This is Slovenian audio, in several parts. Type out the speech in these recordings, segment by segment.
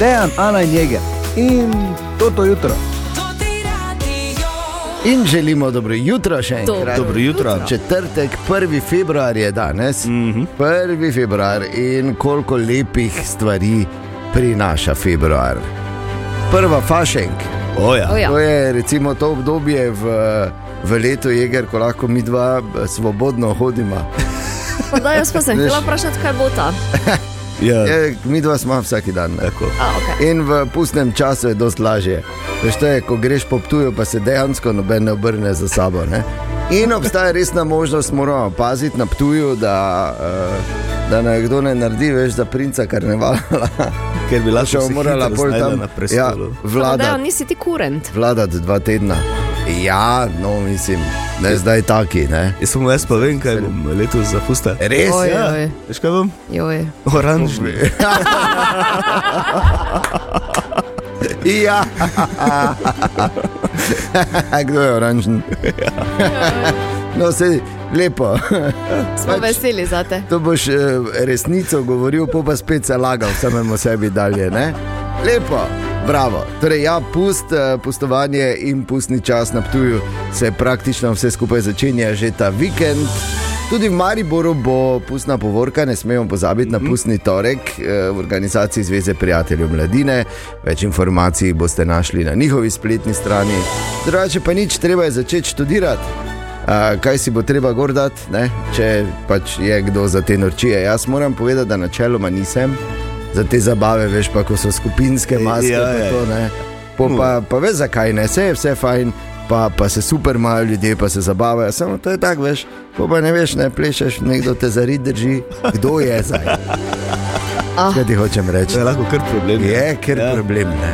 Dejan, Ana in Jeger. In to to jutro. In želimo dobro jutro še enkrat. Dobro. Dobro jutro. Četrtek, 1. februar je danes. Mm Mhm. -hmm. 1. februar in koliko lepih stvari prinaša februar. Prva fašenk. O ja. O ja. To je recimo to obdobje v, v letu, jeger, ko lahko mi dva eh, svobodno hodimo. Da, jaz pa sem htela vprašati, kaj bo ta. ja. Je, mi dva smo vsak dan. A, okay. In v pustnem času je dosti lažje. Veš, to je, ko greš po tuju, pa se dejansko noben ne obrne za sabo. Ne? In obstaja resna možnost, moramo paziti na tuju, da, eh, da naj kdo ne naredi več za princa karnevala. Ker bi lahko morala pol znašla tam na ja, vladati, nisi ti kurent. vladati dva tedna. Ja, no, mislim, ne zdaj taki. Ne? Jaz samo jaz pa vem, kaj bom letos za fusta. Res Oj, je. Ja, oj. veš kaj bom? Joj. Oranžni. Ja. Kdo je oranžen? No, se lepo. Smo Pač- veseli za te. To boš eh, resnico govoril, pa pa spet se lagal samemu sebi dalje. Ne? Lepo, bravo. Torej, ja, pust, eh, pustovanje in pustni čas na Ptuju se praktično vse skupaj začenja že ta vikend. Tudi v Mariboru bo pustna povorka, ne smemo pozabiti na pustni torek eh, v organizaciji Zveze prijateljev mladine. Več informacij boste našli na njihovi spletni strani. Drugače pa nič, treba je začeti študirati. A, kaj si bo treba gordati, če pač je kdo za te norčije. Jaz moram povedati, da načeloma nisem za te zabave, veš pa, ko so skupinske maske. Ja, pa ja. to, ne. Po, pa, pa veš, zakaj ne, vse je vse fajn. Pa, pa se super imajo ljudje, pa se zabavajo, samo to je tako, veš. Po pa ne veš, ne plešeš, nekdo te zarid drži, kdo je zdaj. Ah. Kaj ti hočem reči? To je lahko kar problem. Je, ker je Ja. problem. Ne?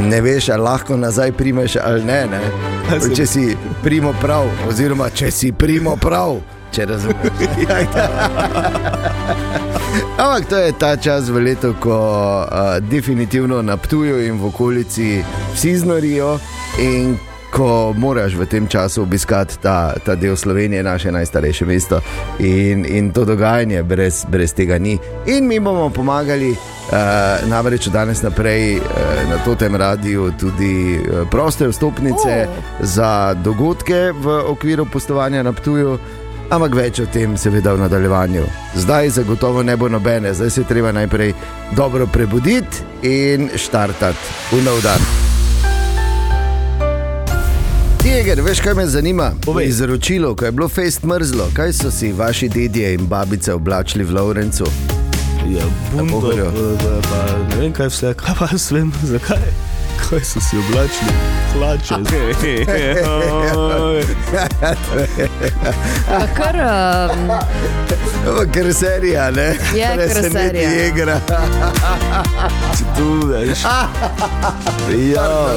Ne veš, ali lahko nazaj primeš ali ne. ne? Ja, Če si primo prav, oziroma če si primo prav, če razumeš. Ampak to je ta čas v letu, ko uh, definitivno na Ptuju in v okolici vsi znorijo in ko moraš v tem času obiskati ta, ta del Slovenije, naše najstarejše mesto. In, in to dogajanje brez, brez tega ni. In mi bomo pomagali. Uh, namreč od danes naprej uh, na tem radiju tudi uh, proste vstopnice Oh. za dogodke v okviru postovanja na Ptuju, ampak več o tem, seveda, v nadaljevanju. Zdaj zagotovo ne bo nobene, zdaj se treba najprej dobro prebuditi in štartati v nov dan. Tiger, veš, kaj me zanima? Povej. Izročilo, ko je bilo fest mrzlo, kaj so si vaši dedje in babice oblačili v Lovrencu? Ja, bundo, pa, pa ne vem kaj vse, kaj pa jaz vem, zakaj. Kaj so si oblačili? Hlače. Kar, um, ker serija, ne? Je Preseneti karserija, ja. igra. Si tu, veš. Ja,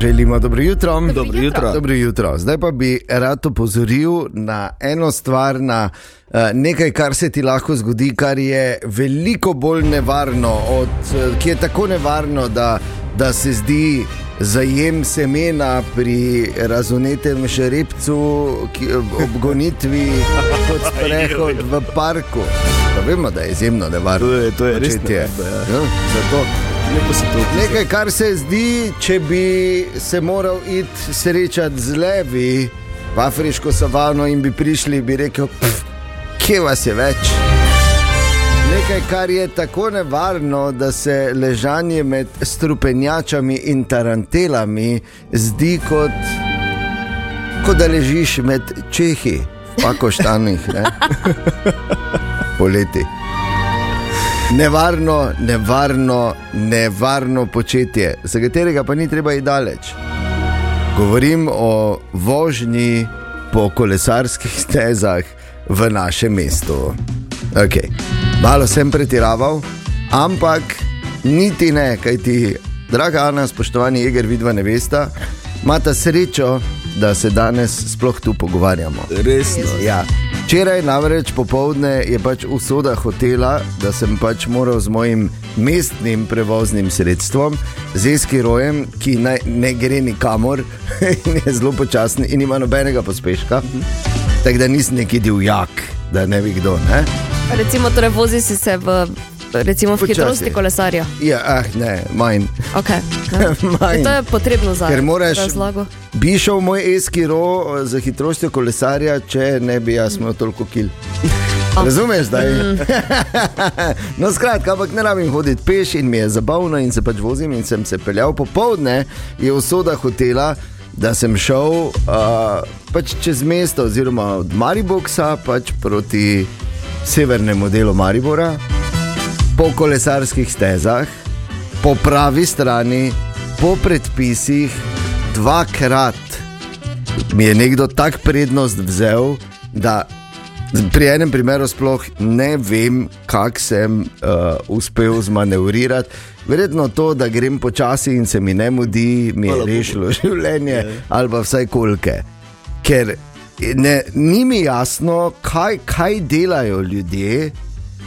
Želimo dobro jutro. dobro jutro. Dobro jutro. Zdaj pa bi rad opozoril na eno stvar, na uh, nekaj, kar se ti lahko zgodi, kar je veliko bolj nevarno, od, uh, ki je tako nevarno, da, da se zdi zajem semena pri razunetem šerepcu, ki, ob gonitvi kot sprehod v parku. Pa vemo, da je izjemno nevarno. To je- to je res početje. nevarno, ja. Ja, zato. Nekaj, kar se zdi, če bi se moral iti srečati z levi v afriško savano in bi prišli, bi rekel, "Pf, kje vas je več. Nekaj, kar je tako nevarno, da se ležanje med strupenjačami in tarantelami zdi kot, kot da ležiš med čehi, pa koštanih, poleti. Nevarno, nevarno, nevarno početje, za katerega pa ni treba iti daleč. Govorim o vožnji po kolesarskih stezah v našem mestu. Okay. Malo sem pretiraval, ampak niti ne, kaj ti, draga Ana, spoštovani Jeger, vidva ne veste, imata srečo, da se danes sploh tu pogovarjamo. Resno. Ja. Včeraj namreč popovdne je pač usoda hotela, da sem pač moral z mojim mestnim prevoznim sredstvom, z Eskirojem, ki naj, ne gre nikamor in je zelo počasen in ima nobenega pospeška. Tako da nisem neki divjak, da ne bi kdo. Ne? Recimo, torej vozi si se v, recimo, v Počasi. hitrosti kolesarja. Ja, ah, ne, manj. Okay. Ja. Manj. To je potrebno za razlago. Bi šel moj eskiro za hitrostjo kolesarja, če ne bi jaz imel toliko kil. Razumeš, da je? no, skratka, ampak ne rabim hoditi peš in mi je zabavno in se pač vozim in sem se peljal popovdne, je usoda hotela, da sem šel uh, pač čez mesto, oziroma od Mariboka pač proti severnemu delu Maribora, po kolesarskih stezah, po pravi strani, po predpisih, dvakrat mi je nekdo tak prednost vzel, da pri enem primeru sploh ne vem, kako sem uh, uspel zmanevrirati. Verjetno to, da grem počasi in se mi ne mudi, mi je rešilo življenje, ali pa vsaj kolke. Ker ne, ni mi jasno, kaj, kaj delajo ljudje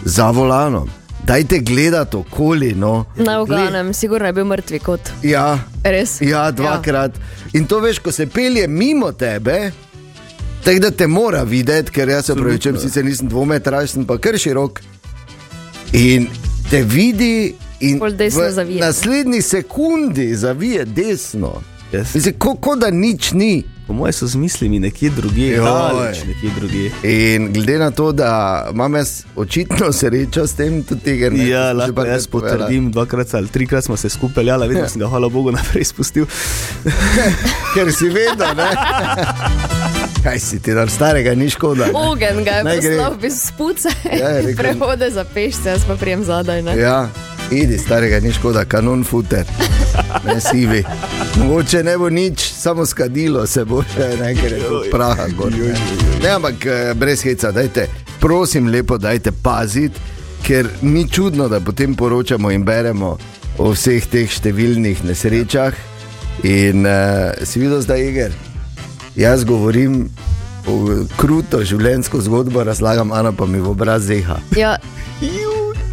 za volanom. Dajte gledati okoli. No. Na oganem, sigurno je bil mrtvi kot. Ja, Res? Ja, dvakrat. Ja. In to veš, ko se pelje mimo tebe, tako da te mora videti, ker jaz se pravi, če sicer nisem dvometraž, sem pa kar širok. In te vidi, in v naslednji sekundi zavije desno. Jaz- Mislim, ko, ko da nič ni. Po mojem so z mislimi nekje drugje, daleč nekje drugje. In glede na to, da imam jaz očitno srečo s tem, tudi tega ne Ja, lahko jaz povedala. potrdim, dvakrat ali trikrat smo se skupaj peljali, vedno sem ga, hvala Bogu, naprej spustil. Ker si vedel, ne? Kaj si ti, da starega ni škoda. ne? Ogen ga je gre. poslal iz spuce, Ja, rekel- prehode za pešce, jaz pa prijem zadaj. Ne? Ja, idi, starega ni škoda, kanon futer, ne sivi. Mogoče ne bo nič, samo skadilo se bo še nekaj praha. Gor, ne. ne, ampak eh, brez heca, dajte, prosim, lepo, dajte paziti, ker ni čudno, da potem poročamo in beremo o vseh teh številnih nesrečah. In uh, si videl zdaj, Iger, jaz govorim. Kruto življenjsko zgodbo razlagam, Ana pa mi v obraz zeha. Ja,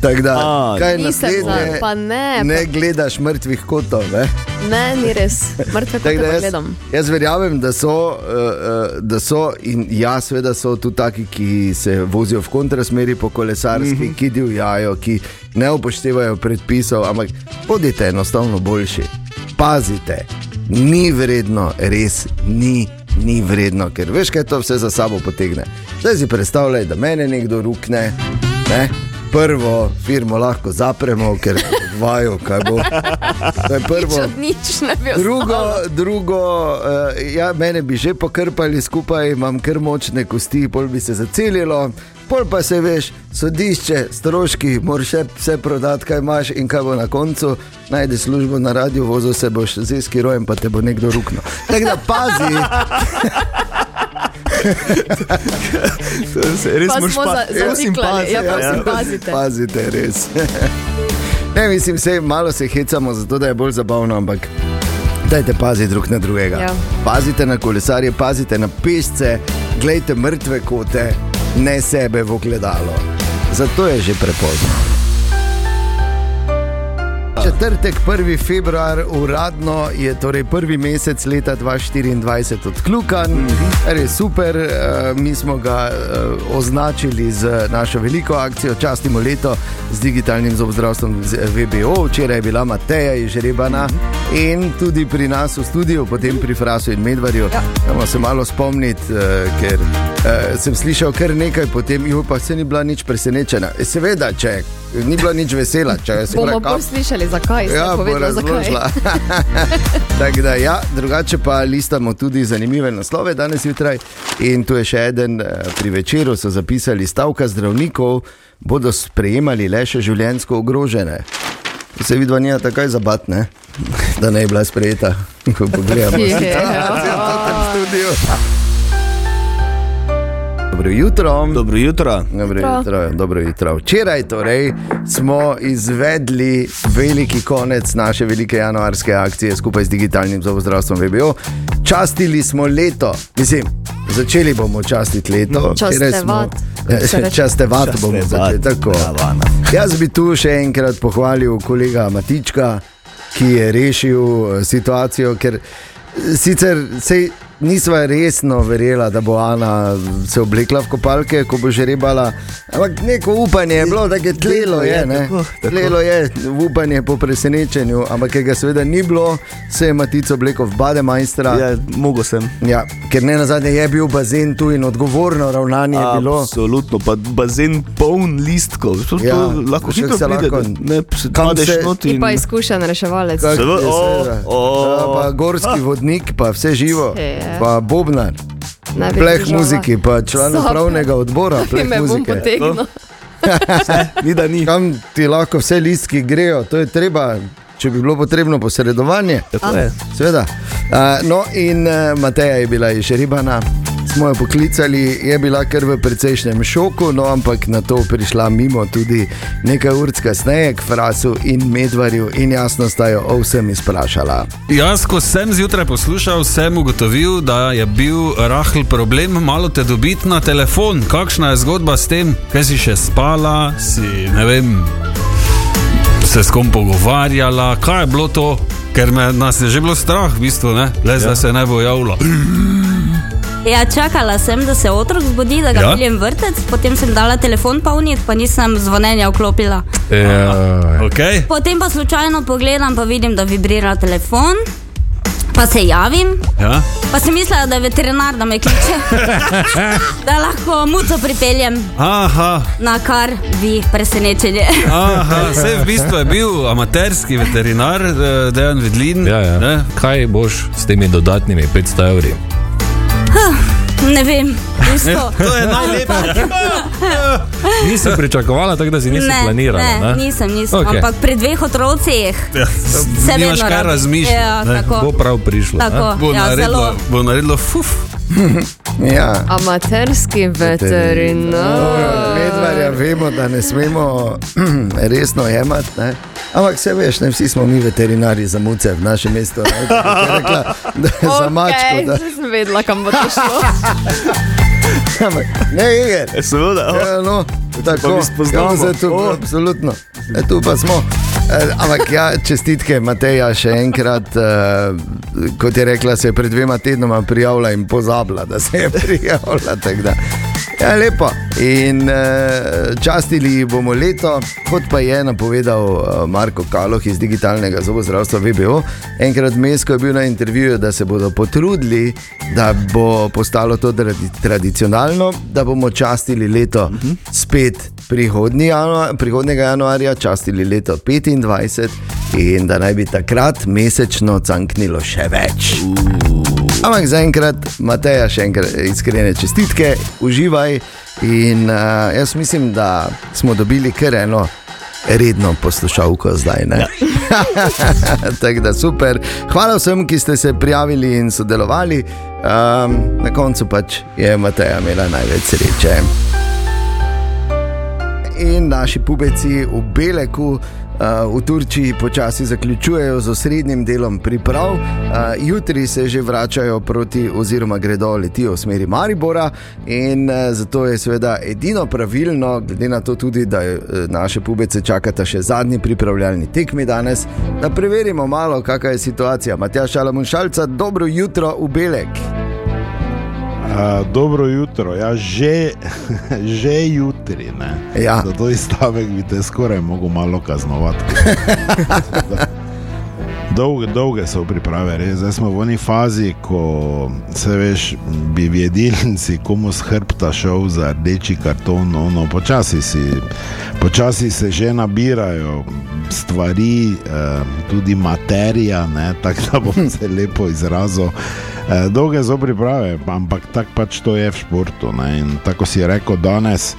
Tako da, A, kaj naslednje? pa ne, Ne gledaš mrtvih kotov. Ne? ne, ni res. Mrtve kot da pa Jaz, gledam. jaz verjamem, da so, uh, da so, in ja, seveda so tudi taki, ki se vozijo v kontrasmeri po kolesarski, mm -hmm. ki divjajo, ki ne upoštevajo predpisov, ampak bodite enostavno boljši. Pazite, ni vredno, res ni, ni vredno, ker veš, kaj to vse za sabo potegne. Zdaj si predstavljaj, da mene nekdo rukne. Ne? Prvo firmo lahko zapremo, ker vajo, kaj bo. To je prvo. Nič nič ne bi Drugo, drugo uh, ja, mene bi že pokrpali skupaj, imam kar močne kosti, pol bi se zacelilo. Pol pa se veš, sodišče, stroški, moraš še vse prodati, kaj imaš in kaj bo na koncu. Najdi službo na radiju, vozil se boš z eskirojem, pa te bo nekdo ruknil. Tako da pazi, se Res Pa smo pa, za- zaciklali, ja, prosim, pazite. pazite, res. Ne, mislim, se malo se hecamo, zato da je bolj zabavno, ampak dajte paziti drug na drugega. Ja. Pazite na kolesarje, pazite na pešce, gledajte mrtve kote, ne sebe v ogledalo. Zato je že prepozno. Četrtek, 1. februar, uradno je torej prvi mesec leta 2024 odkljukan, kar je super. eh, Mi smo ga eh, označili z našo veliko akcijo Častimo leto z digitalnim zobozdravstvom z VBO. Včeraj je bila Mateja izžrebana in tudi pri nas v studiu, potem pri Frasu in Medvarju. Moramo se malo spomniti, eh, ker eh, sem slišal kar nekaj, potem jo pa se ni bila nič presenečena. E, Seveda, če ni bila nič vesela, če se Bomo bolj slišali, zakaj Ja, bo razložila. Tako da, ja, drugače pa listamo tudi zanimive naslove danes zjutraj. In tu je še en, eh, pri večeru so zapisali, stavka zdravnikov bodo sprejemali le še življenjsko ogrožene. Se vidi, da ni tako zabatne, da ne bi bila sprejeta, ko pogledamo Je. situacijo v tem studiu. Dobro jutro. Dobro jutro. Dobro Jutro. jutro, dobro jutro. Včeraj torej smo izvedli veliki konec naše velike januarske akcije skupaj z digitalnim zobozdravstvom VBO. Častili smo leto, mislim, začeli bomo častiti leto. Včeraj smo- Častevat, kako se reče? Častevat bomo začeli. Tako. Bravo, Ana. Jaz bi tu še enkrat pohvalil kolega Matička, ki je rešil eh, situacijo, ker sicer sej, nisva resno verjela, da bo Ana se oblekla v kopalke, ko bo že rebala. Ampak neko upanje je bilo, da je tlelo, je, ne? Tako, tako. tlelo je, upanje po presenečenju, ampak ga seveda ni bilo, se je Matic oblekel v bademajstra. Ja, mogo sem. Ja, ker ne na zadnje je bil bazen tu in odgovorno ravnanje je bilo. Absolutno, pa bazen poln listkov. To, Ja, to lahko še hitro se pride, lahko- ne, padeš se- not Ti in... pa izkušen reševalec. Kak je, o, o. Ja, pa gorski vodnik, pa vse živo, Je. Pa bobnar, bi pleh držala. muziki, pa član Stop. upravnega odbora, Ti pleh me bom muzike. potegnil. Ni da ni. Kam ti lahko vse listki grejo, to je treba, če bi bilo potrebno posredovanje. Tako je. Seveda. Uh, no, in uh, Mateja je bila iz Ribana, smo jo poklicali, je bila kar v precejšnjem šoku, no, ampak na to prišla mimo tudi nekaj ur kasneje k Frasu in Medvarju in jasno sta jo o vsem izprašala. Jaz, ko sem zjutraj poslušal, sem ugotovil, da je bil rahl problem malo te dobiti na telefon. Kakšna je zgodba s tem, kaj si še spala, si ne vem, se s kom pogovarjala, kaj je bilo to, ker me, nas je že bilo strah, v bistvu, ne, le da se ne bo javilo. Ja, čakala sem, da se otrok zbudi, da ga Ja? peljem vrtec, potem sem dala telefon polniti, pa nisem zvonjenja vklopila. Ja, Okay? Potem pa slučajno pogledam, pa vidim, da vibrira telefon, pa se javim, Ja? pa sem mislila, da je veterinar, da me kliče, da lahko muco pripeljem, Aha, na kar bi presenečenje. aha, vse v bistvu je bil amaterski veterinar, eh, Dejan Vidlin. ja, ja. ne? Kaj boš s temi dodatnimi 500 evri? Ne vem, isto. To je najlepše. Nisem pričakovala, tako da si nisem Ne, planirala. ne, ne? nisem, nisem. Okay. Ampak pri dveh otrocih Ja, se nimaš vedno kaj rabi. razmišljati. Ja, ne. Bo prav prišlo. ne? Tako, Bo, ja, naredilo, zelo. bo naredilo fuf. Ja. Amaterski veterinar. Medvarja vemo, da ne smemo resno jemati. Ne? Ampak se veš, ne vsi smo mi veterinari za muce v našem mestu. Ne? Rekla, da je za mačko. Da, Že sem vedela, kam bo to šlo. ne, Iger. E, seveda, oh. Ja, no, tako mi spoznamo. Ja, tu, O. absolutno. E, tu pa smo. E, ampak ja, čestitke Mateja še enkrat, e, kot je rekla, se je pred dvema tednoma prijavila in pozabila, da se je prijavila. Ja, lepo. In e, častili bomo leto, kot pa je napovedal e, Marko Kaloh iz digitalnega zobozdravstva VBO. Enkrat vmes, ko je bil na intervjuju, da se bodo potrudili, da bo postalo to tradi tradicionalno, da bomo častili leto spet prihodnji januar, prihodnjega januarja, častili leto 25 in da naj bi takrat mesečno canknilo še več. Ampak zaenkrat, Mateja, še enkrat iskrene čestitke, uživaj. In uh, jaz mislim, da smo dobili kar eno redno poslušalko zdaj. Ja. Tako da super. Hvala vsem, ki ste se prijavili in sodelovali. Um, na koncu pač je Mateja imela največ sreče. In naši pubeci v Beleku. Uh, v Turčiji počasi zaključujejo z osrednjim delom priprav, uh, jutri se že vračajo proti, oziroma gredo letijo v smeri Maribora, in uh, zato je seveda edino pravilno, glede na to tudi, da naše pubece čakata še zadnji pripravljalni tekmi danes, da preverimo malo, kakšna je situacija. Matjaš Alamunšalca, dobro jutro v Belek. Uh, dobro jutro, ja, že, že jutri. Ne? Ja. Za to izstavek bi te skoraj mogel malo kaznovati. Dolge, dolge so priprave, res. Zdaj smo v oni fazi, ko se veš, bi jedilnici komu z hrbta šel za rdeči karton, no, no, počasi, si, počasi se že nabirajo stvari, eh, tudi materija, tako da bom se lepo izrazil. Eh, dolge so priprave, ampak tako pač to je v športu. Ne, in tako si rekel danes.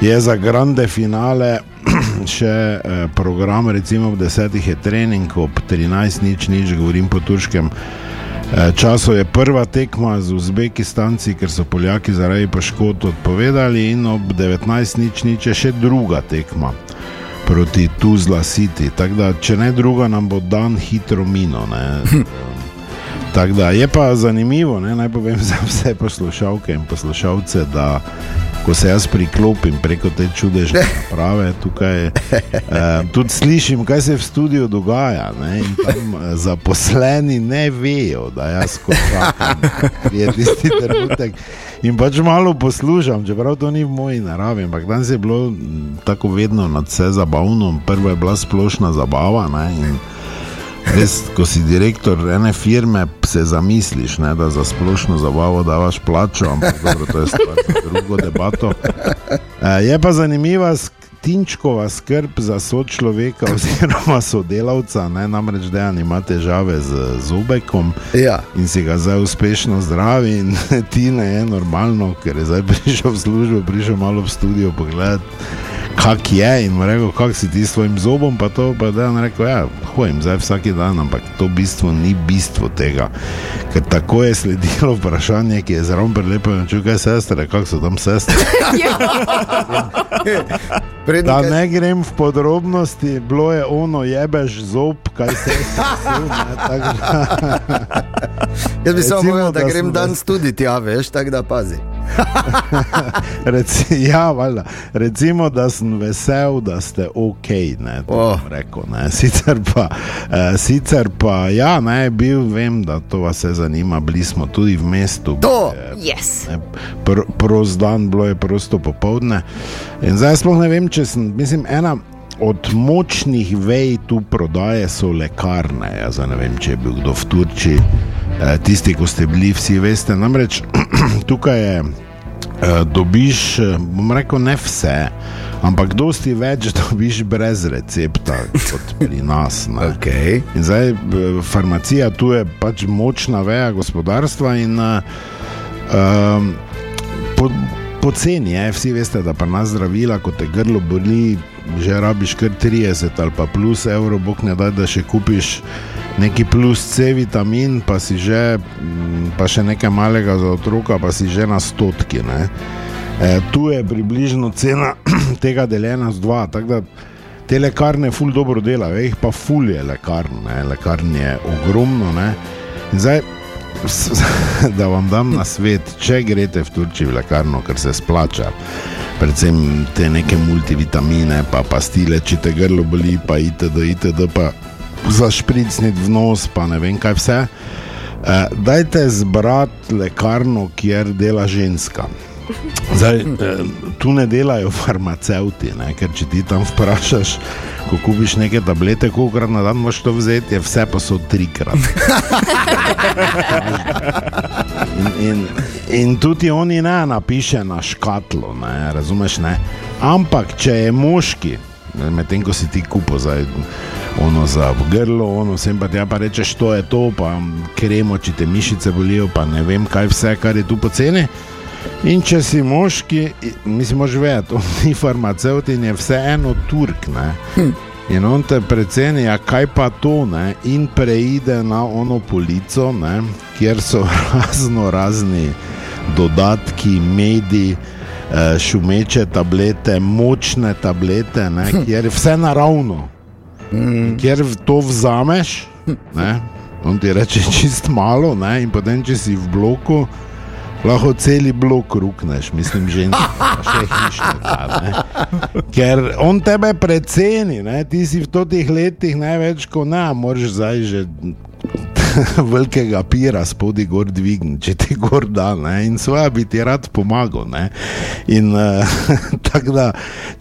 Je za grande finale še eh, program, recimo ob 10 je trening, ob 13 nič nič, govorim po turškem. Eh, času je prva tekma z Uzbekistanci, ker so Poljaki zaradi poškodb odpovedali, in ob 19 nič nič je še druga tekma proti Tuzla City. Tako da, če ne druga, nam bo dan hitro mino. Tako da je pa zanimivo, ne, naj povem za vse poslušalke in poslušalce, da ko se jaz priklopim preko te čudežne naprave, tukaj eh, tudi slišim, kaj se v studiu dogaja. Ne, in tam eh, zaposleni ne vejo, da jaz kot čakam, je tisti trenutek. In pač malo poslušam, čeprav to ni v moji naravi, ampak danes je bilo tako vedno nad vse zabavno. Prvo je bila splošna zabava. Ne, in Res, ko si direktor ene firme, se zamisliš, ne, da za splošno zabavo daš plačo, ampak dobro, to je stvar za drugo debato. E, je pa zanimiva Tinčkova skrb za sočloveka oziroma sodelavca, ne, namreč dejan ima težave z zobekom Ja. in si ga zdaj uspešno zdravi. In ti ne je normalno, ker je zdaj prišel v službo, prišel malo v studio pogledati, kak je in mu rekel, kak si ti s svojim zobom, pa to pa da je rekel, ja, hodim zdaj vsak dan, ampak to bistvo ni bistvo tega. Ker tako je sledilo vprašanje, ki je zelo prelepo, če kaj sestre, kak so tam sestre. Preden Da kaj- ne grem v podrobnosti, bilo je ono, jebeš zob, kaj se je zgodilo. Jaz bi samo povedal, da da grem sem dan vas- studiti, ja, veš, tako da pazi. Reci, ja, valjda. Recimo, da sem vesel, da ste ok. Ne, to Oh. bom rekel, ne. Sicer, pa, eh, sicer pa, ja, ne, bil, vem, da to vas je zanima, bili smo tudi v mestu. To! Yes. Ne, pr, prost dan, bilo je prosto popovdne. In zdaj sploh ne vem, če sem, mislim, ena. Od močnih vej tu prodaje so lekarne. Jaz ne vem, če je bil kdo v Turčiji, eh, tisti, ko ste bili, vsi veste. Namreč tukaj je, eh, dobiš, eh, bom rekel, ne vse, ampak dosti več dobiš brez recepta kot pri nas. ne. Okay. In zdaj farmacija tu je pač močna veja gospodarstva in um, po, poceni je, vsi veste, da pa nas zdravila, ko te grlo boli, že rabiš kar 30 ali pa plus evro, bog ne da, da še kupiš neki plus C vitamin, pa si že, mm, pa še nekaj malega za otroka, pa si že na stotki. Ne? E, tu je približno cena tega deljena z dva. Te lekarne ful dobro delajo, jih pa ful je lekarn, ne? lekarn je ogromno. Ne? In Zdaj, da vam dam na svet, če greste v Turčijo v lekarno, ker se splača, predvsem te neke multivitamine, pa pastile, če te grlo boli, pa itd., itd., pa zašpricniti v nos, pa ne vem kaj vse. Uh, dajte zbrati lekarno, kjer dela ženska. Zdaj, eh, tu ne delajo farmacevti, ne? ker če ti tam vprašaš, ko kupiš neke tablete, koliko krat na dan moš to vzeti, je vse pa so trikrat. In, in, in tudi oni ne napiše na škatlo, ne? razumeš? Ne? Ampak če je moški, medtem ko si ti kupo zdaj. Ono za grlo, ono vsem pa ti ja pa rečeš, to je to, pa kremo, če te mišice bolijo, pa ne vem kaj vse, kar je tu poceni. In če si moški, mislim, mož vedeti, on ni farmaceut in je vseeno Turk. Ne? In on te preceni, a kaj pa to, ne? in preide na ono polico, ne? kjer so razno razni dodatki, mediji. eh, Šumeče tablete, močne tablete, ne, kjer je vse naravno, kjer v- to vzameš, ne, on ti reče čist malo, ne, in potem, če si v bloku, lahko celi blok rukneš, mislim, ženski, pa še hišnika. Ker on tebe preceni, ne? ti si v teh letih največ, ko ne, moraš zdaj že. Velikega pira spodaj gor dvigni, če ti gor da, ne? in svoje bi ti rad pomagal. Ne? In uh, tako da,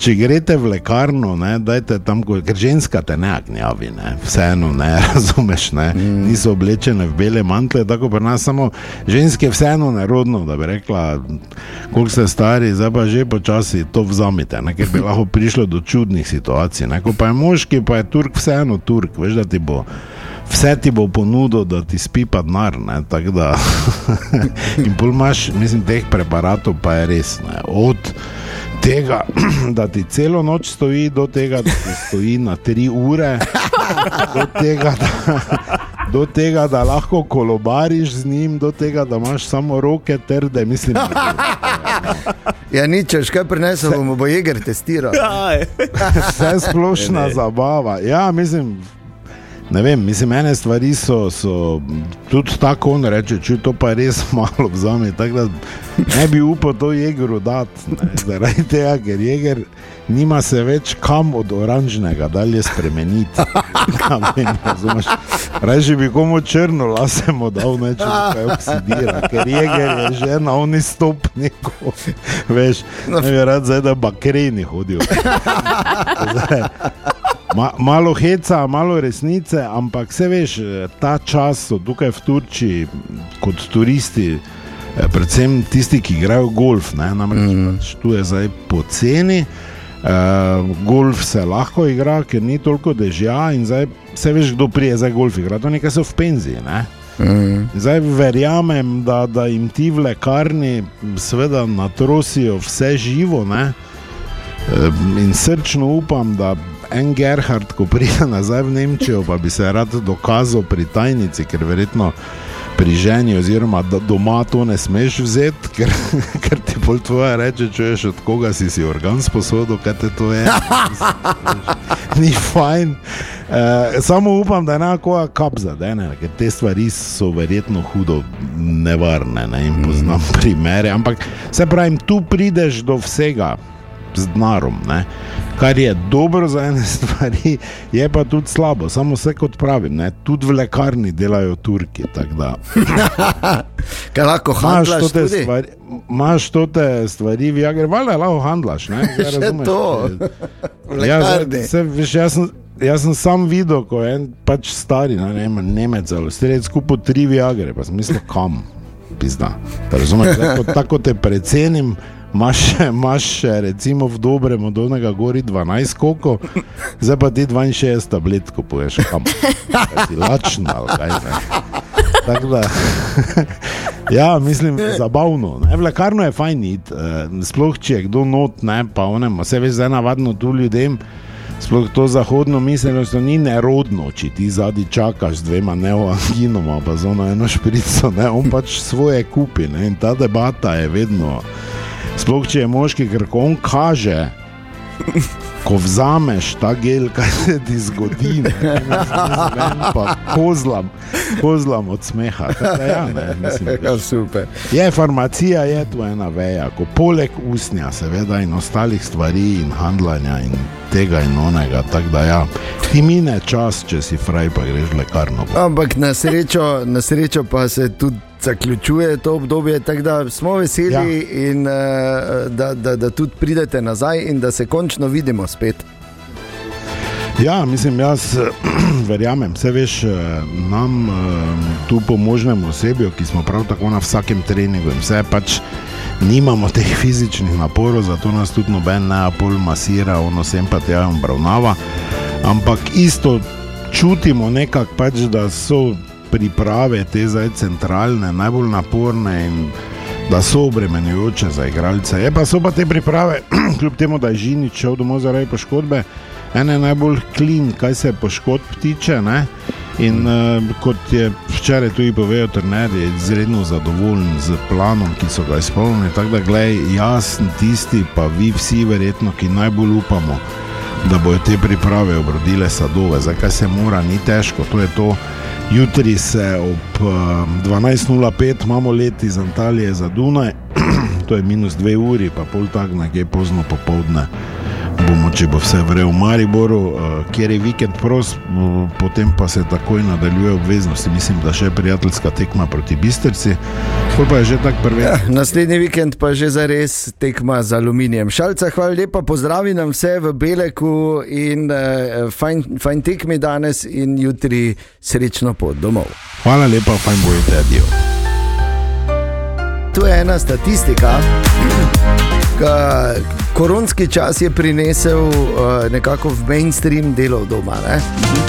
če greste v lekarno, ne, dajte tam, ker ženska te ne gnjavi, ne? vseeno ne razumeš, ne? Mm. niso oblečene v bele mantle, tako pri nas samo ženske vseeno nerodno, da bi rekla, koliko ste stari, zdaj pa že počasi to vzamite, ne? ker bi lahko prišlo do čudnih situacij. Ne? Ko pa je moški, pa je Turk vseeno Turk, veš, da ti bo. Vse ti bo ponudil, da ti spi pa denar. da- In pol imaš, mislim, teh preparatov pa je res. Ne, od tega, da ti celo noč stoji, do tega, da ti stoji na tri ure, do tega, da, do tega, da lahko kolobariš z njim, do tega, da imaš samo roke trde. Mislim, Ja, nič, kaj prinesel, bomo bo jeger testiral. Aj. vse splošna zabava. Ja, mislim. Ne vem, mislim, ene stvari so, so tudi tako, on reče, če to pa res malo vzame. tako da Ne bi upal to jegeru dati, ne, zaradi tega, ker jeger nima se več kam od oranžnega dalje spremeniti. Reži bi komu črno lasemo dal, neče kaj oksidira, ker jeger je že na oni stopni. Veš, ne bi rad zdaj, da bakreni hodijo. Zdaj, Ma, malo heca, malo resnice, ampak se veš, ta čas so tukaj v Turčiji kot turisti, eh, predvsem tisti, ki igrajo golf. Ne, namreč mm. tu je zdaj poceni. Uh, golf se lahko igra, ker ni toliko dežja in zdaj se veš, kdo prije za golf igra. To nekaj so v penziji. Ne? Mm. Zdaj verjamem, da, da jim ti v lekarni seveda natrosijo vse živo. Ne? In srčno upam, da en Gerhard, ko pride nazaj v Nemčijo, pa bi se rad dokazal pri tajnici, ker verjetno pri ženi, oziroma da doma to ne smeš vzeti, ker, ker ti pol tvoje reče, čuješ od koga si si organ sposodil, kaj te to je. Ni fajn. Uh, samo upam, da je enako kap zadene, ker te stvari so verjetno hudo nevarne ne? in poznam primere. Ampak se pravi, tu prideš do vsega z denarom, kar je dobro za ene stvari, je pa tudi slabo. Samo vse kot pravim, ne? tudi v lekarni delajo Turki. Kaj lahko handlaš? Imáš to te stvari, v Jagri, valjda lahko handlaš. Ne? Še razumeš, to. Ja, se, veš, jaz, sem, jaz sem sam videl, ko je en pač stari, ne, ne, Nemec ali strelec skupaj tri Viagre, pa sem mislil, kam, pizda. Razumeš, tako te precenim. Imáš še, recimo, v dobrem od onega gori 12 koko, zdaj pa ti 62 tablet kupuješ, kam si lačen ali kaj. Ne. Tako da, ja, mislim, zabavno. Ne. V lekarno je fajn iti, sploh če je kdo not, ne, pa onemo, se veš, zdaj navadno tu ljudem. Sploh to zahodno miselnost ni nerodno, če ti zadnji čakaš z dvema neoanginoma, pa z ono eno šprico, ne, on pač svoje kupi. Ne, in ta debata je vedno. Sploh če je moški, ker ko on kaže, ko vzameš ta gel, kaj se ti zgodi, ne, vem, pa kozlam, kozlam od smeha. Tako, ja, ne, mislim, Ja, super. je farmacija, je tu ena veja, ko poleg usnja, seveda, in ostalih stvari, in handlanja, in tega in onega. Tako da, ja, ti mine čas, če si fraj, pa greš v lekarno. Ampak na srečo, na srečo pa se tudi zaključuje to obdobje, tako da smo veseli, ja. in, uh, da, da, da tudi pridete nazaj in da se končno vidimo spet. Ja, mislim, jaz eh, verjamem, vse veš, eh, nam eh, tu pomožnemu osebju, ki smo prav tako na vsakem treningu in vse pač. Nimamo teh fizičnih naporov, zato nas tudi noben ne apol masira, ono sem pa tja obravnava. Ampak isto čutimo nekako, pač, da so priprave te zdaj centralne, najbolj naporne in da so obremenjujoče za igralce. Je pa so pa te priprave, kljub temu, da je Žinič šel domov zaradi poškodbe, ene najbolj klin, kaj se poškodb tiče. Ne? In uh, kot je včeraj tudi povedal, trener je izredno zadovoljen z planom, ki so ga izpolnili. Tako da, gledaj, jaz tisti, pa vi vsi, verjetno, ki najbolj upamo, da bodo te priprave obrodile sadove. Zakaj se mora, ni težko, to je to. Jutri se ob uh, 12.05 imamo let iz Antalije za Dunaj, to je minus dve uri, pa pol tak nekje pozno popovdne. Bomo, če bo vse vrel v Mariboru, uh, kjer je vikend prost, potem pa se takoj nadaljuje obveznosti. Mislim, da še prijateljska tekma proti Bistrci, pol pa je že tak prvi. Ja, naslednji vikend pa že za res tekma z aluminijem. Šalca, hvala lepa, pozdravi nam vse v Beleku in uh, fajn, fajn tekmi danes in jutri srečno pot domov. Hvala lepa, fajn bojite, adijo. Tu je ena statistika. Ka, koronski čas je prinesel uh, nekako v mainstream delo doma. Ne?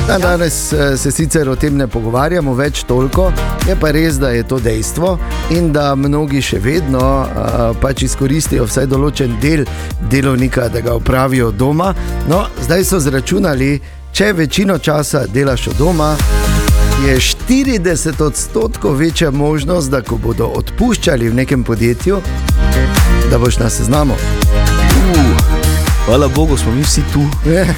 Da, danes uh, se sicer o tem ne pogovarjamo več toliko, je pa res, da je to dejstvo in da mnogi še vedno uh, pač izkoristijo vsaj določen del delovnika, da ga opravijo doma. No, zdaj so zračunali, če večino časa delaš od doma. Je 40 odstotkov večja možnost, da ko bodo odpuščali v nekem podjetju, da boš na seznamu. Hvala Bogu, smo mi vsi tu. Je.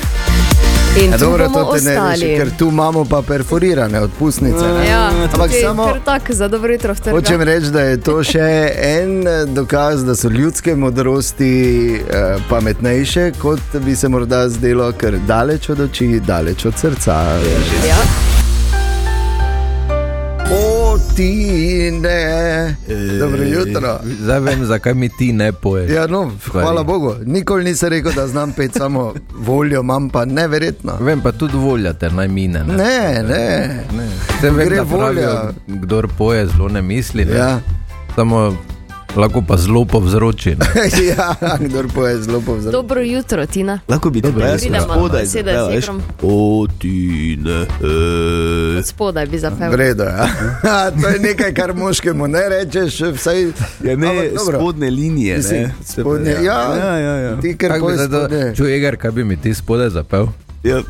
In Ja, dobro, to te ne reši, ker tu imamo pa perforirane odpustnice. ne. Ja, Ampak tudi samo kar tak za dobro jutro v trgu. hočem reči, da je to še en dokaz, da so ljudske modrosti eh, pametnejše, kot bi se morda zdelo, ker daleč od oči, daleč od srca. Ja. O, ti ne. Dobro jutro. Zdaj vem, zakaj mi ti ne poješ. Ja, no, hvala Bogu. Nikoli nisem rekel, da znam pet, samo voljo imam pa neverjetno. Vem pa tudi volja, ter naj mine. Ne, Ne, ne. ne. Vem, Gre da volja. pravijo, kdor poje, zelo ne misli. Ne? Ja. Samo lahko pa zelo povzroči. ja, kdor poje zelo povzroči. Dobro jutro, Tina. Lahko bi dobro Pridemo, spodaj sedaj z igrom. O, ti ne. eh. Spodaj bi zapel. Vredo, ja. to je nekaj, kar moškemu ne rečeš, vsaj Ja, ne, Ampak dobro. spodne linije. Ne. spodnje, ja, ja, ja, ja. Ti, ker bi zdaj to- spodnje. Čuj, Eger, kaj bi mi ti spodaj zapel? Ja.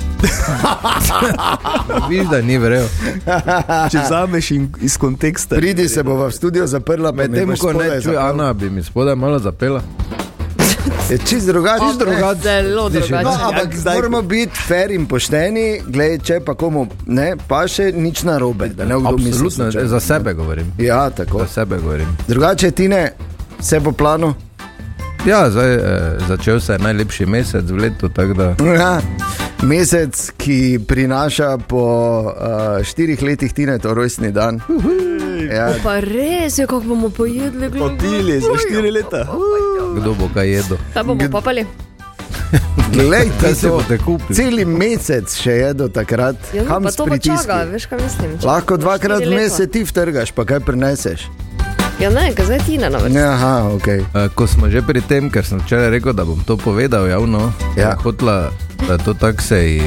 Viš, da ni verjel. Če vzameš in iz konteksta. Pridi se bo v studio zaprla, medtem ko ne čuj, Ana, bi mi spodaj malo zapela. Je čist drugače. Čist drugače. Zelo drugače. No, ampak Jak zdaj, moramo biti fair in pošteni, gled, če pa komu ne, pa še nič narobe. da ne Absolutno, slučajno. za sebe govorim. Ja, tako. Za sebe govorim. Drugače, ti ne, vse po planu. Ja, zdaj, eh, začel se je najlepši mesec v letu, tako da Ja, mesec, ki prinaša po uh, štirih letih Tine to rojstni dan. Ja, Pa res je, kako bomo pojedli. glej, Potili za štiri leta. kdo bo kaj jedel. Kaj bomo papali? glej, boste kupili? Celi mesec še je do takrat, Ja, no, pa to pa čaka, veš kaj mislim. Če Lahko dvakrat leta. se ti vtrgaš, pa kaj prineseš. Ja, ne, kaj zdaj Tina na vrsti. Aha, ok. Eh, Ko smo že pri tem, ker sem včeraj rekel, da bom to povedal javno, Ja. ja. hotla, da to tako se ji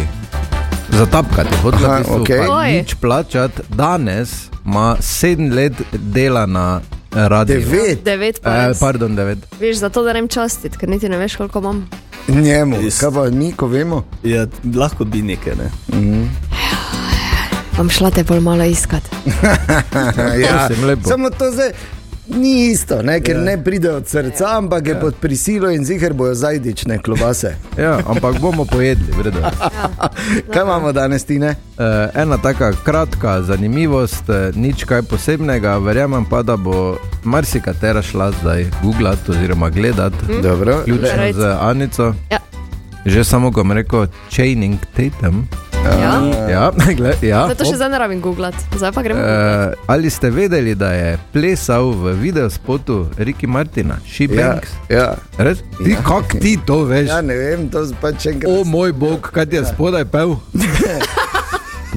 zatapkati, hotla Aha. Oj. nič plačati. Danes ima sedem let dela na eh, radiju. Devet Devet pa Eh, res. pardon, devet. Veš, zato da rem častit, ker niti ne veš, koliko imam. njemu, kaj pa mi, ko vemo. Ja, lahko bi nekaj. Ne? Bom šla te bolj malo iskat. ja. Prosim, lepo. Samo to zdaj ni isto, ne? ker ja. ne pride od srca, ampak je pod prisilo in zihar bojo zajdične klobase. Ja, ampak bomo pojedli, vredo. Kaj imamo danes, Tine? Eh, ena taka kratka zanimivost, eh, nič kaj posebnega, verjamem pa, da bo marsikatera šla zdaj googlati oziroma gledati, Dobro. vključno Right. z Anico. Ja. Že samo, ko sem rekel, chaining Tatum. Ja? Ja, gled, ja. Da to še zdaj ne rabim googlati, zdaj pa gremo. Uh, ali ste vedeli, da je plesal v videospotu Riki Martina, Ja, Shebanks? ja. Res? Ti, ja. Kak ti to veš? ja, ne vem, to pač še enkrat. O moj bog, kaj ti je spodaj pel?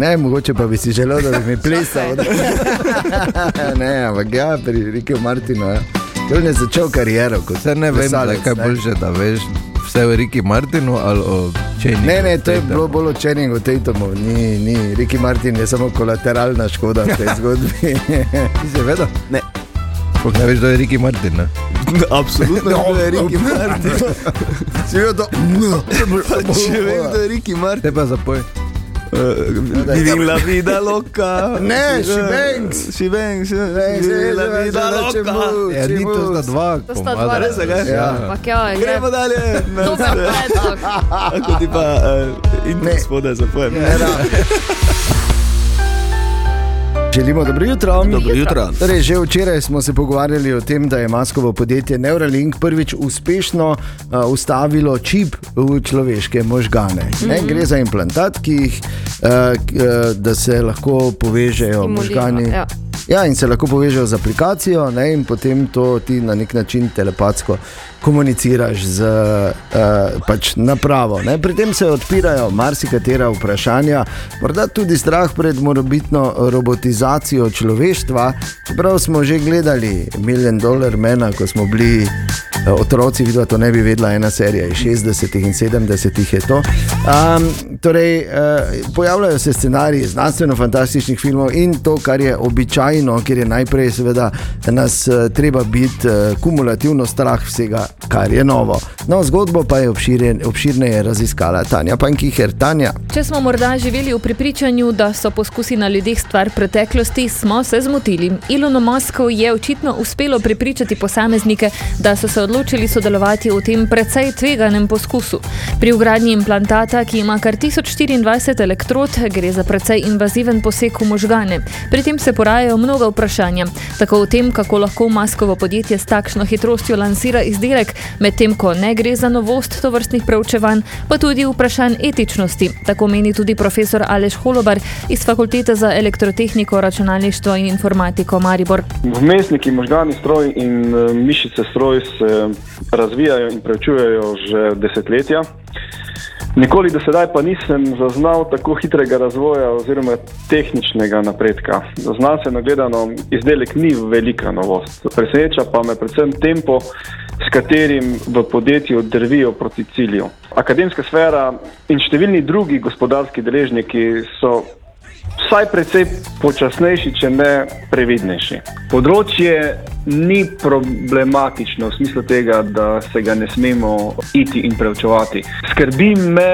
Ne, mogoče pa bi si želel, da bi mi plesal. ne, ampak ja, pri Rikiju Martinu. Ja. On je začel kariero kot Se ne vem, zdaj, kaj boljše, da veš vse o Riki Martinu ali o Chainingu. Ne, ne, to je bilo bolj o Čeningu Tatumu, ni, ni. Riki Martin je samo kolateralna škoda v tej zgodbi. Vedel? Ne. Sploh ne veš, da je Riki Martin. Ne? Absolutno No, ne, Riki Martin. Si videl to? Če vem, da je Riki Martin. Te pa zapoj. Vidim la vida loka. Ne, Shebanks. Shebanks. Shebanks, Vidim la ja, vida ja, če loka. mu- Ja, ni to sta dva. To sta dva Res, a kaj? Ja. Ampak ja, Gremo gre. dalje. Dober predlog. Ako ti pa uh, in Ne. spodaj zapojem. Ne, da. Želimo dobro jutro. Dobro jutro. Torej, že včeraj smo se pogovarjali o tem, da je maskovo podjetje Neuralink prvič uspešno uh, ustavilo čip v človeške možgane. Mm -hmm. Gre za implantat, ki jih, uh, k- uh, da se lahko povežejo možgani. ja. Ja, in se lahko povežejo z aplikacijo, ne, in potem to ti na nek način telepatsko komuniciraš z uh, pač napravo. Ne. Pri tem se odpirajo marsikatera vprašanja, morda tudi strah pred morbitno robotizacijo človeštva. Čeprav smo že gledali Million Dollar Mena, ko smo bili eh, otroci, videla to ne bi vedela, ena serija iz 60-ih in 70-ih je to. Um, torej, uh, pojavljajo se scenariji znanstveno-fantastičnih filmov in to, kar je običajno, ker je najprej seveda nas uh, treba biti uh, kumulativno strah vsega, kar je novo. No, zgodbo pa je obširen, obširneje raziskala Tanja Pankiher. Tanja, Če smo morda živeli v prepričanju, da so poskusi na ljudeh stvar preteklosti, smo se zmotili. Ilonu Mosku je očitno uspelo prepričati posameznike, da so se odločili sodelovati v tem precej tveganem poskusu. Pri ugradnji implantata, ki ima kar 1024 elektrod, gre za precej invaziven poseg v možgane. Pri tem se porajajo mnoga vprašanja, tako o tem, kako lahko maskovo podjetje s takšno hitrostjo lansira izdelek, medtem ko ne gre za novost tovrstnih preučevanj, pa tudi vprašanj etičnosti. Tako meni tudi profesor Aleš Holobar iz Fakultete za elektrotehniko, računalništvo in informatiko Maribor. Vmesniki možgani stroj in eh, mišice stroj se razvijajo in preučujejo že desetletja. Nikoli do sedaj pa nisem zaznal tako hitrega razvoja oziroma tehničnega napredka. Znanstveno gledano, izdelek ni velika novost. Preseneča pa me predvsem tempo, s katerim v podjetju drvijo proti cilju. Akademska sfera in številni drugi gospodarski deležniki so vsaj precej počasnejši, če ne previdnejši. Področje ni problematično v smislu tega, da se ga ne smemo iti in preučevati. Skrbi me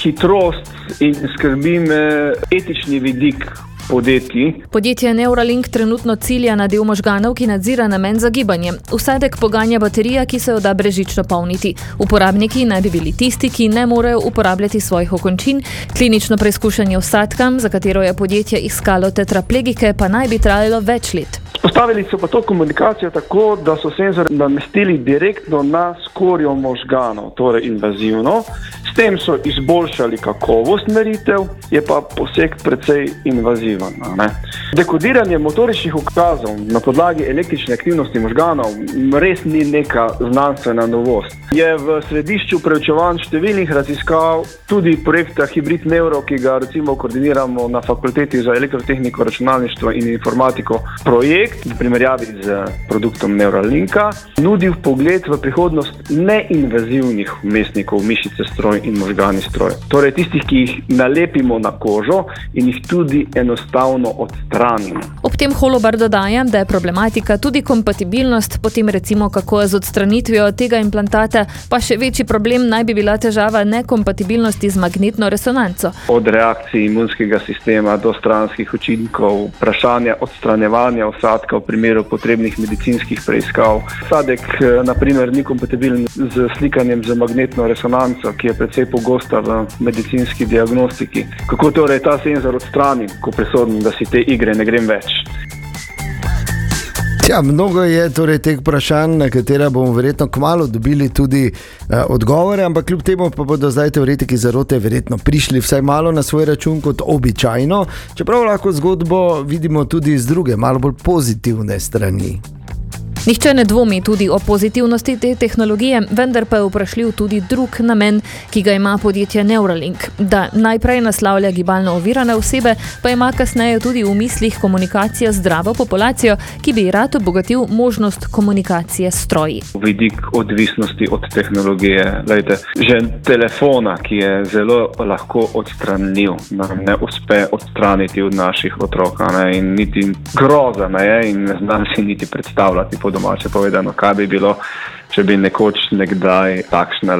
hitrost in skrbi me etični vidik. Podjetij. Podjetje Neuralink trenutno cilja na del možganov, ki nadzira namen za gibanje. Vsadek poganja baterija, ki se jo da brežično polniti. Uporabniki naj bi bili tisti, ki ne morejo uporabljati svojih okončin. Klinično preizkušanje vsadkam, za katero je podjetje iskalo tetraplegike, pa naj bi trajalo več let. Postavili so pa to komunikacijo tako, da so senzor namestili direktno na skorjo možganov, torej invazivno. S tem so izboljšali kakovost meritev, je pa poseg precej invaziven. ne. Dekodiranje motoričnih ukazov na podlagi električne aktivnosti možganov res ni neka znanstvena novost. Je v središču preučevanj številnih raziskav tudi projekta Hybrid Neuro, ki ga recimo koordiniramo na Fakulteti za elektrotehniko, računalništvo in informatiko. Projekt v primerjavi z produktom Neuralinka nudi pogled v prihodnost neinvazivnih vmesnikov mišice stroj in možgani stroj. Torej tistih, ki jih nalepimo na kožo in jih tudi enostavno odstranimo. Ob tem Holobar dodaja, da je problematika tudi kompatibilnost, potem recimo kako je z odstranitvijo tega implantata, pa še večji problem naj bi bila težava nekompatibilnosti z magnetno resonanco. Od reakcij imunskega sistema do stranskih učinkov, vprašanja odstranjevanja vsadka v primeru potrebnih medicinskih preiskav. Vsadek, eh, na primer, ni kompatibilen z slikanjem z magnetno resonanco, ki je precej pogosta v medicinski diagnostiki. Kako torej ta senzor odstranim, ko presodim, da si te igre ne grem več? Ja, mnogo je torej teh vprašanj, na katera bomo verjetno kmalo dobili tudi uh, odgovore, ampak kljub temu pa bodo zdaj teoretiki zarote verjetno prišli vsaj malo na svoj račun kot običajno, čeprav lahko zgodbo vidimo tudi z druge, malo bolj pozitivne strani. Nihče ne dvomi tudi o pozitivnosti te tehnologije, vendar pa je vprašljiv tudi drug namen, ki ga ima podjetje Neuralink. Da najprej naslavlja gibalno ovirane osebe, pa ima kasneje tudi v mislih komunikacija z zdravo populacijo, ki bi rad obogatil možnost komunikacije s stroji. Vidik odvisnosti od tehnologije. Lejte, že telefona, ki je zelo lahko odstranljiv, nam ne uspe odstraniti od naših otrok. Ne? In niti groza ne je, in ne znam si niti predstavljati, domače povedano, kaj bi bilo, če bi nekoč nekdaj takšne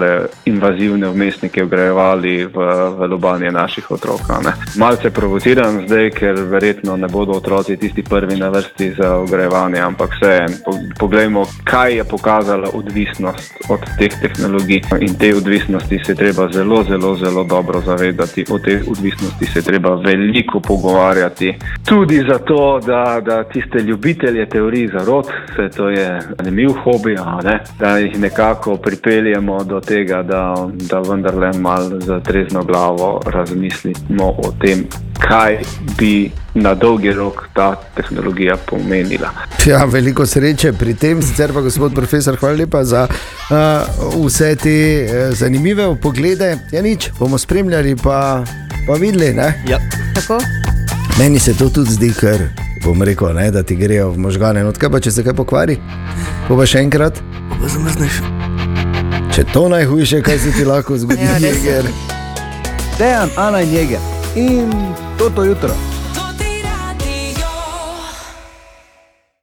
invazivne vmesnike vgrajevali v, v lobanje naših otrok. Ne? Malce provociram zdaj, ker verjetno ne bodo otroci tisti prvi na vrsti za vgrajevanje, ampak vseeno, po, poglejmo, kaj je pokazala odvisnost od teh tehnologij. In te odvisnosti se treba zelo, zelo, zelo dobro zavedati. O teh odvisnosti se treba veliko pogovarjati. Tudi zato, da, da tiste ljubitelje teorij zarot, vse to je zanimiv hobi, ne? Da jih nekako pripeljemo do tega, da, da vendarle malo za trezno glavo razmislimo o tem, kaj bi na dolgi rok ta tehnologija pomenila. Ja, veliko sreče pri tem, sicer pa gospod profesor, hvala lepa za uh, vse te uh, zanimive poglede. Ja, nič, bomo spremljali, pa, pa videli. Ne? Ja. Tako? Meni se to tudi zdi, ker bom rekel, ne, da ti grejo v možgane. No, kaj pa če se kaj pokvari? Bo pa še enkrat. Pa zamrzneš. Če to najhujše, kaj se ti lahko zgodi, Ja, je. Jeger. Dejan, Ana in Jeger. In toto jutro.